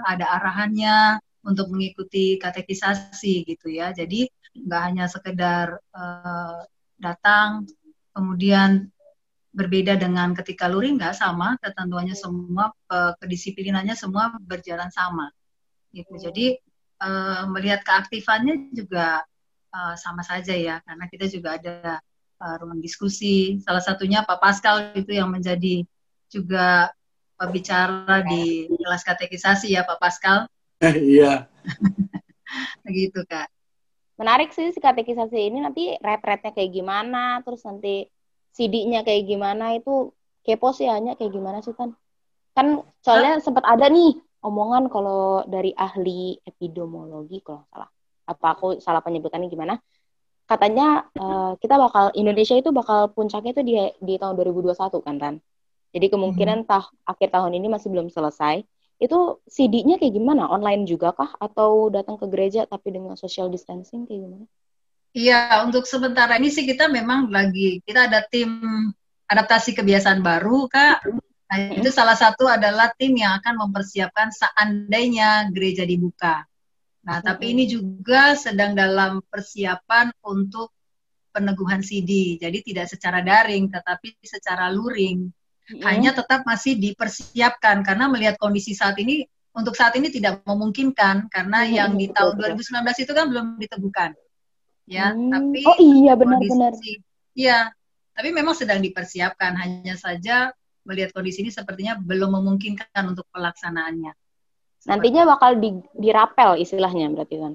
B: ada arahannya untuk mengikuti katekisasi gitu ya. Jadi nggak hanya sekedar eh, datang kemudian berbeda dengan ketika luring nggak sama ketentuannya semua eh, kedisiplinannya semua berjalan sama gitu. Jadi eh, melihat keaktifannya juga eh, sama saja ya karena kita juga ada eh, ruang diskusi. Salah satunya Pak Pascal itu yang menjadi juga pembicara di kelas katekisasi ya Pak Pascal
D: Iya.
B: begitu Kak.
A: Menarik sih si katekisasi ini nanti red-rednya kayak gimana, terus nanti CD-nya kayak gimana itu kepo sih hanya kayak gimana sih kan? Kan soalnya sempat ada nih omongan kalau dari ahli epidemiologi kalau salah. Apa aku salah penyebutannya gimana? Katanya eh, kita bakal Indonesia itu bakal puncaknya itu di di tahun 2021 kan Ran. Jadi kemungkinan tah, akhir tahun ini masih belum selesai. Itu CD-nya kayak gimana? Online juga kah? Atau datang ke gereja tapi dengan social distancing kayak gimana?
B: Iya, untuk sementara ini sih kita memang lagi, kita ada tim adaptasi kebiasaan baru, Kak. Nah, itu salah satu adalah tim yang akan mempersiapkan seandainya gereja dibuka. Nah, tapi ini juga sedang dalam persiapan untuk peneguhan CD. Jadi tidak secara daring, tetapi secara luring. Hanya tetap masih dipersiapkan karena melihat kondisi saat ini, untuk saat ini tidak memungkinkan karena yang di tahun 2019 itu kan belum diteguhkan. Ya,
A: Hmm.
B: tapi
A: Oh iya benar-benar.
B: Iya, tapi memang sedang dipersiapkan. Hanya saja melihat kondisi ini sepertinya belum memungkinkan untuk pelaksanaannya.
A: Nantinya bakal di, dirapel istilahnya berarti kan.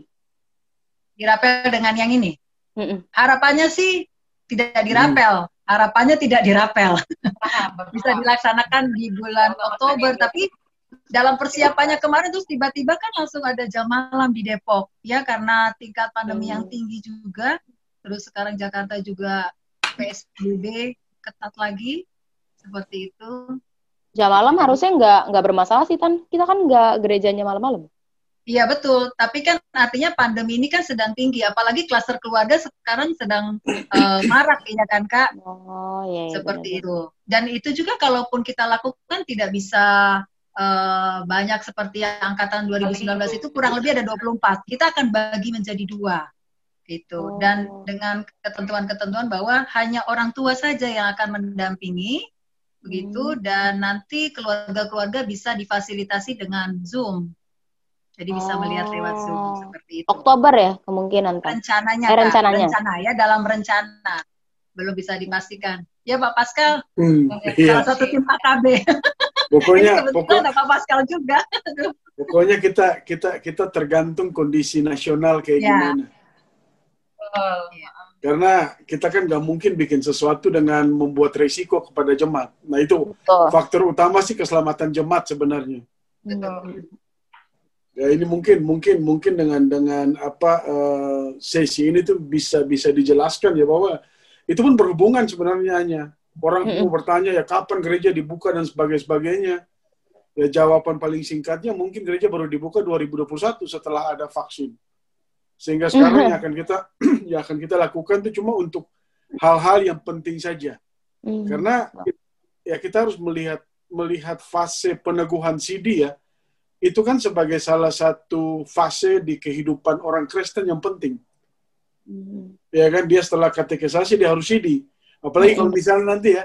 B: dirapel dengan yang ini.
A: Mm-mm.
B: Harapannya sih tidak dirapel, harapannya tidak dirapel. Bisa dilaksanakan di bulan Oktober, tapi dalam persiapannya kemarin terus tiba-tiba kan langsung ada jam malam di Depok, ya karena tingkat pandemi
A: Hmm.
B: yang tinggi juga. Terus sekarang Jakarta juga PSBB ketat lagi, seperti itu.
A: Jam malam harusnya nggak nggak bermasalah sih Tan. Kita kan nggak gerejanya malam-malam.
B: Iya betul, tapi kan artinya pandemi ini kan sedang tinggi, apalagi klaster keluarga sekarang sedang eh, marak ya kan kak,
A: Oh iya. iya
B: seperti
A: benar.
B: itu. Dan itu juga kalaupun kita lakukan tidak bisa eh, banyak seperti yang angkatan 2019 itu kurang lebih ada 24. Kita akan bagi menjadi dua gitu. Dan
A: Oh.
B: dengan ketentuan-ketentuan bahwa hanya orang tua saja yang akan mendampingi begitu dan nanti keluarga-keluarga bisa difasilitasi dengan Zoom. Jadi bisa melihat lewat Zoom
A: Oh.
B: seperti itu.
A: Oktober ya kemungkinan Tan.
B: Rencananya,
A: Eh, rencananya.
B: rencana ya dalam rencana belum bisa dipastikan. Ya Pak Pascal,
D: Hmm, iya.
B: salah satu tim AKB.
D: Pokoknya,
B: Ini
D: pokok,
B: kebetulan ada Pak Pascal juga.
D: pokoknya kita kita kita tergantung kondisi nasional kayak
B: Ya.
D: gimana.
C: Betul.
D: Karena kita kan nggak mungkin bikin sesuatu dengan membuat resiko kepada jemaat. Nah itu
A: Betul.
D: faktor utama sih keselamatan jemaat sebenarnya.
B: Betul.
D: Ya ini mungkin mungkin mungkin dengan dengan apa eh, sesi ini tuh bisa bisa dijelaskan ya bahwa itu pun berhubungan sebenarnya hanya orang mau bertanya ya kapan gereja dibuka dan sebagainya sebagainya. Ya jawaban paling singkatnya mungkin gereja baru dibuka 2021 setelah ada vaksin. Sehingga sekarang yang akan kita yang akan kita lakukan itu cuma untuk hal-hal yang penting saja.
A: Hmm.
D: Karena ya kita harus melihat melihat fase peneguhan CD ya. Itu kan sebagai salah satu fase di kehidupan orang Kristen yang penting.
A: Hmm.
D: Ya kan dia setelah katekisasi dia harus CD. Apalagi kalau misalnya nanti ya,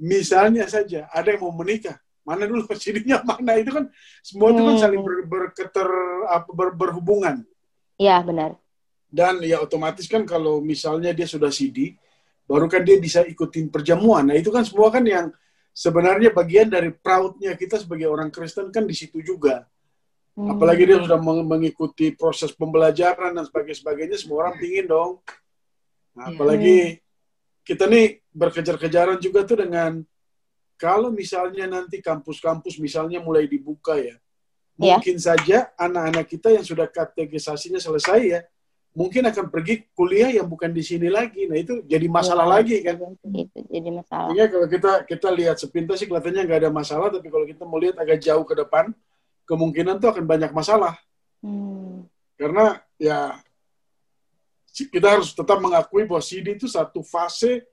D: misalnya saja ada yang mau menikah, mana dulu CD-nya mana itu kan semua itu kan
A: Hmm.
D: saling ber, berketer apa, ber- berhubungan.
A: Iya benar.
D: Dan ya otomatis kan kalau misalnya dia sudah CD, baru kan dia bisa ikutin perjamuan. Nah itu kan semua kan yang sebenarnya bagian dari proudnya kita sebagai orang Kristen kan di situ juga.
A: Hmm.
D: Apalagi dia sudah meng- mengikuti proses pembelajaran dan sebagainya, sebagainya semua orang pingin dong. Nah,
B: Iya.
D: apalagi kita nih berkejar-kejaran juga tuh dengan kalau misalnya nanti kampus-kampus misalnya mulai dibuka ya,
A: Iya.
D: mungkin saja anak-anak kita yang sudah katekisasinya selesai ya, mungkin akan pergi kuliah yang bukan di sini lagi. Nah itu jadi masalah
A: Iya.
D: lagi kan.
A: Itu jadi masalah.
D: Sehingga kalau kita kita lihat sepintas sih kelihatannya nggak ada masalah, tapi kalau kita mau lihat agak jauh ke depan, kemungkinan tuh akan banyak masalah.
A: Hmm.
D: Karena ya kita harus tetap mengakui bahwa CD itu satu fase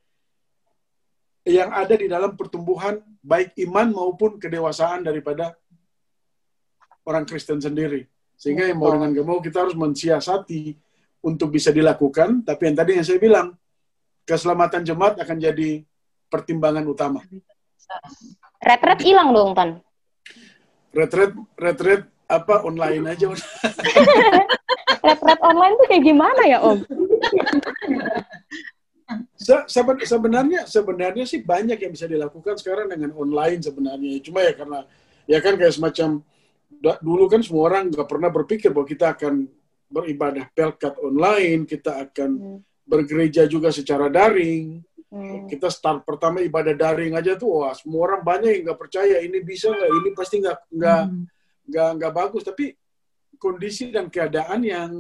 D: yang ada di dalam pertumbuhan baik iman maupun kedewasaan daripada orang Kristen sendiri. Sehingga yang mau dengan gak mau kita harus mensiasati untuk bisa dilakukan. Tapi yang tadi yang saya bilang, keselamatan jemaat akan jadi pertimbangan utama.
A: Retret hilang dong Tan.
D: Retret, retret apa online aja.
A: Retret online tuh kayak gimana ya Om?
D: Se- seben- sebenarnya sebenarnya sih banyak yang bisa dilakukan sekarang dengan online sebenarnya cuma ya karena ya kan kayak semacam dulu kan semua orang nggak pernah berpikir bahwa kita akan beribadah pelkat online kita akan
A: Hmm.
D: bergereja juga secara daring
A: Hmm.
D: kita start pertama ibadah daring aja tuh wah semua orang banyak yang nggak percaya ini bisa nggak ini pasti nggak nggak
B: Hmm.
D: nggak nggak bagus tapi kondisi dan keadaan yang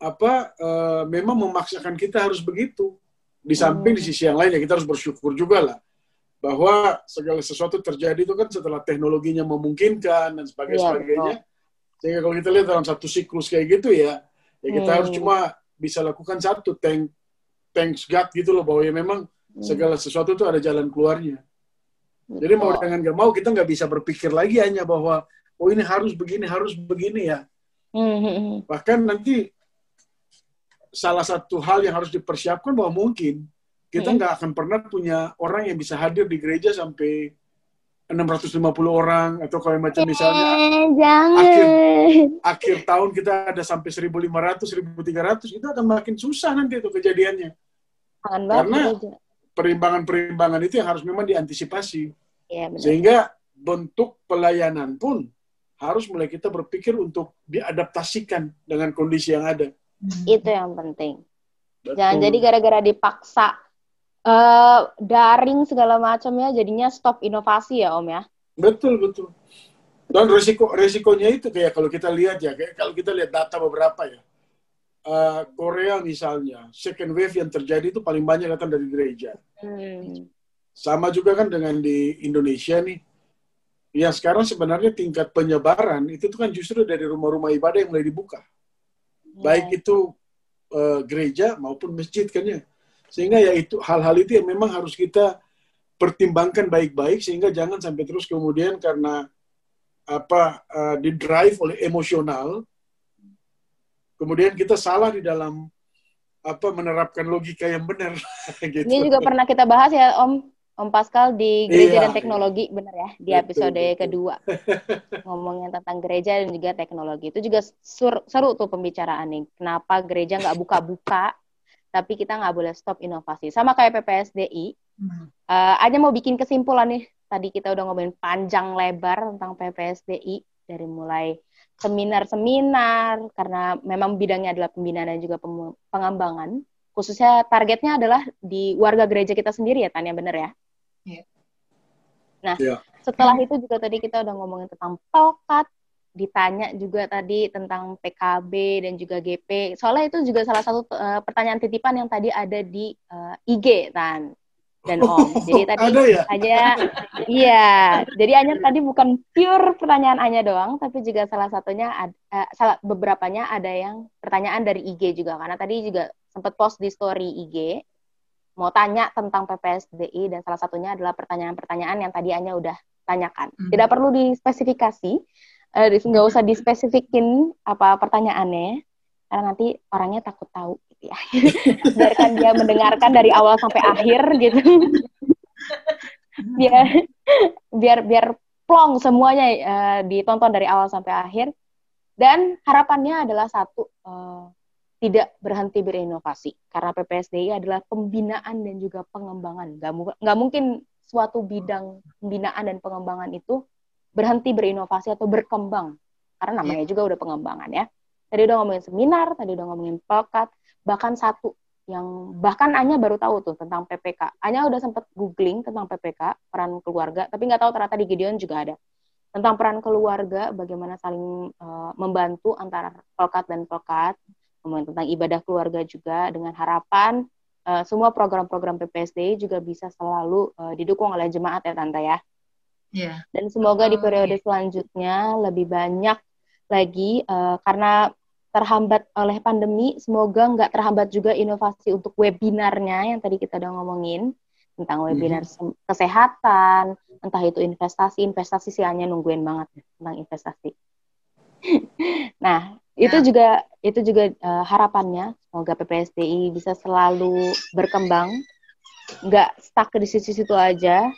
D: apa eh, memang memaksakan kita harus begitu di samping di sisi yang lain ya kita harus bersyukur juga lah bahwa segala sesuatu terjadi itu kan setelah teknologinya memungkinkan dan sebagainya.
A: Iya,
D: sebagainya. Sehingga kalau kita lihat dalam satu siklus kayak gitu ya, ya kita
A: Hmm.
D: harus cuma bisa lakukan satu thank thanks God gitu loh bahwa ya memang
A: Hmm.
D: segala sesuatu itu ada jalan keluarnya. Jadi mau dengan gak mau kita nggak bisa berpikir lagi hanya bahwa oh ini harus begini harus begini ya.
A: Hmm, hmm.
D: Bahkan nanti salah satu hal yang harus dipersiapkan bahwa mungkin kita
A: Hmm.
D: nggak akan pernah punya orang yang bisa hadir di gereja sampai 650 orang atau kalau macam misalnya
A: Eh, jangan.
D: akhir tahun kita ada sampai 1500 1300 itu akan makin susah nanti itu kejadiannya.
A: Jangan
D: Karena-. Perimbangan-perimbangan itu yang harus memang diantisipasi.
A: Iya benar.
D: Sehingga bentuk pelayanan pun harus mulai kita berpikir untuk diadaptasikan dengan kondisi yang ada.
A: Itu yang penting.
D: Betul.
A: Jangan jadi gara-gara dipaksa eh daring segala macamnya jadinya stop inovasi ya Om ya.
D: Betul, betul. Dan resiko resikonya itu kayak kalau kita lihat ya, kayak kalau kita lihat data beberapa ya. Eh, Korea misalnya, second wave yang terjadi itu paling banyak datang dari gereja.
A: Hmm.
D: Sama juga kan dengan di Indonesia nih. Ya sekarang sebenarnya tingkat penyebaran itu tuh kan justru dari rumah-rumah ibadah yang mulai dibuka. Baik itu eh, gereja maupun masjid kan ya. Sehingga ya itu hal-hal itu yang memang harus kita pertimbangkan baik-baik sehingga jangan sampai terus kemudian karena apa eh, di drive oleh emosional kemudian kita salah di dalam apa menerapkan logika yang benar gitu.
A: Ini juga pernah kita bahas ya Om. Om Pascal di gereja
D: Iya,
A: dan teknologi bener ya di
D: Betul,
A: episode
D: betul.
A: kedua. Ngomongin tentang gereja dan juga teknologi. Itu juga sur- seru tuh pembicaraannya. Kenapa gereja nggak buka-buka tapi kita nggak boleh stop inovasi sama kayak PPSDI
B: Hmm.
A: Eh, Anya mau bikin kesimpulan nih. Tadi kita udah ngomongin panjang lebar tentang PPSDI dari mulai seminar-seminar karena memang bidangnya adalah pembinaan dan juga pengembangan. Khususnya targetnya adalah di warga gereja kita sendiri ya, Tanya bener ya?
B: Iya.
A: Nah,
D: Iya.
A: setelah itu juga tadi kita udah ngomongin tentang pelkat, ditanya juga tadi tentang PKB dan juga GP. Soalnya itu juga salah satu eh, pertanyaan titipan yang tadi ada di eh, IG, Tan dan Om. Jadi tadi
D: ada ya?
A: hanya iya jadi hanya tadi bukan pure pertanyaan Anya doang tapi juga salah satunya ad- eh, salah beberapanya ada yang pertanyaan dari IG juga karena tadi juga sempat post di story IG mau tanya tentang PPSDI dan salah satunya adalah pertanyaan-pertanyaan yang tadi Anya udah tanyakan
B: Hmm.
A: tidak perlu dispesifikasi dis- nggak usah dispesifikin apa pertanyaannya karena nanti orangnya takut tahu gitu ya. Biarkan dia mendengarkan dari awal sampai akhir gitu. Biar biar biar plong semuanya eh, ditonton dari awal sampai akhir. Dan harapannya adalah satu eh, tidak berhenti berinovasi karena PPSDI adalah pembinaan dan juga pengembangan. Nggak mu- nggak mungkin suatu bidang pembinaan dan pengembangan itu berhenti berinovasi atau berkembang karena namanya juga udah pengembangan ya tadi udah ngomongin seminar tadi udah ngomongin pelkat bahkan satu yang bahkan Anya baru tahu tuh tentang PPK. Anya udah sempet googling tentang PPK, peran keluarga, tapi nggak tahu ternyata di Gideon juga ada. Tentang peran keluarga, bagaimana saling eh, membantu antara pelkat dan pelkat, ngomongin tentang ibadah keluarga juga, dengan harapan eh, semua program-program PPSD juga bisa selalu eh, didukung oleh jemaat ya Tante ya.
B: Iya.
A: Dan semoga di
B: Oh,
A: periode selanjutnya lebih banyak lagi eh, karena terhambat oleh pandemi, semoga nggak terhambat juga inovasi untuk webinarnya yang tadi kita udah ngomongin tentang webinar sem- kesehatan, entah itu investasi, investasi sih hanya nungguin banget ya, tentang investasi. nah, itu
B: Ya.
A: juga itu juga eh, harapannya semoga PPSDI bisa selalu berkembang, nggak stuck di situ-situ aja,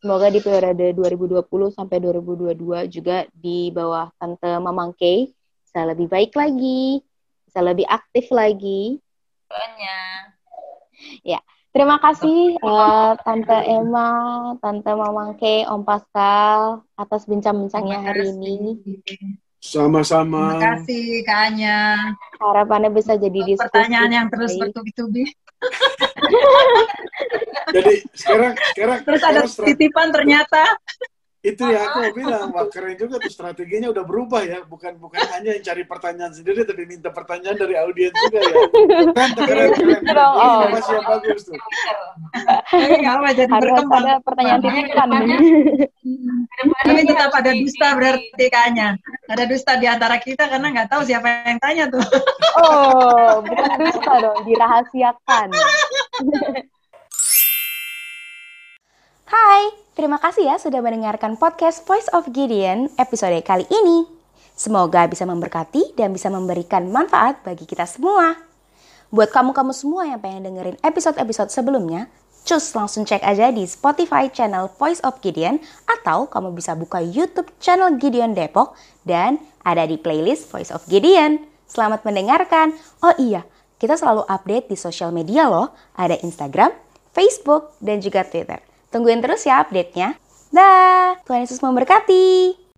A: Semoga di periode 2020 sampai 2022 juga di bawah Tante Mamang Kay bisa lebih baik lagi, bisa lebih aktif lagi.
C: Banyak.
A: Terima kasih eh, Tante Emma, Tante Mamang Kay, Om Pascal atas bincang-bincangnya hari ini.
D: Sama-sama.
B: Terima kasih Kak Anya.
A: Harapannya bisa jadi diskusi.
B: Pertanyaan yang terus bertubi-tubi.
D: Jadi sekarang sekarang
B: Terus ada
D: sekarang strat-
B: titipan ternyata.
D: itu ya aku mau bilang wah keren juga tuh strateginya udah berubah ya bukan bukan hanya yang cari pertanyaan sendiri tapi minta pertanyaan dari audiens juga ya keren tuh, keren keren
A: Gitu
D: Ini
A: oh.
D: inovasi yang bagus tuh
B: apa jadi berkembang.
A: ada pertanyaan titipan.
B: Tapi tetap ada dusta berarti kayaknya. Ada dusta di antara kita karena nggak tahu siapa yang tanya tuh.
A: Oh, bukan dusta dong, dirahasiakan. Hai, terima kasih ya sudah mendengarkan podcast Voice of Gideon episode kali ini. Semoga bisa memberkati dan bisa memberikan manfaat bagi kita semua. Buat kamu-kamu semua yang pengen dengerin episode-episode sebelumnya, cus langsung cek aja di Spotify channel Voice of Gideon atau kamu bisa buka YouTube channel Gideon Depok dan ada di playlist Voice of Gideon. Selamat mendengarkan. Oh iya, kita selalu update di sosial media loh. Ada Instagram, Facebook, dan juga Twitter. Tungguin terus ya update-nya. Dah, Tuhan Yesus memberkati.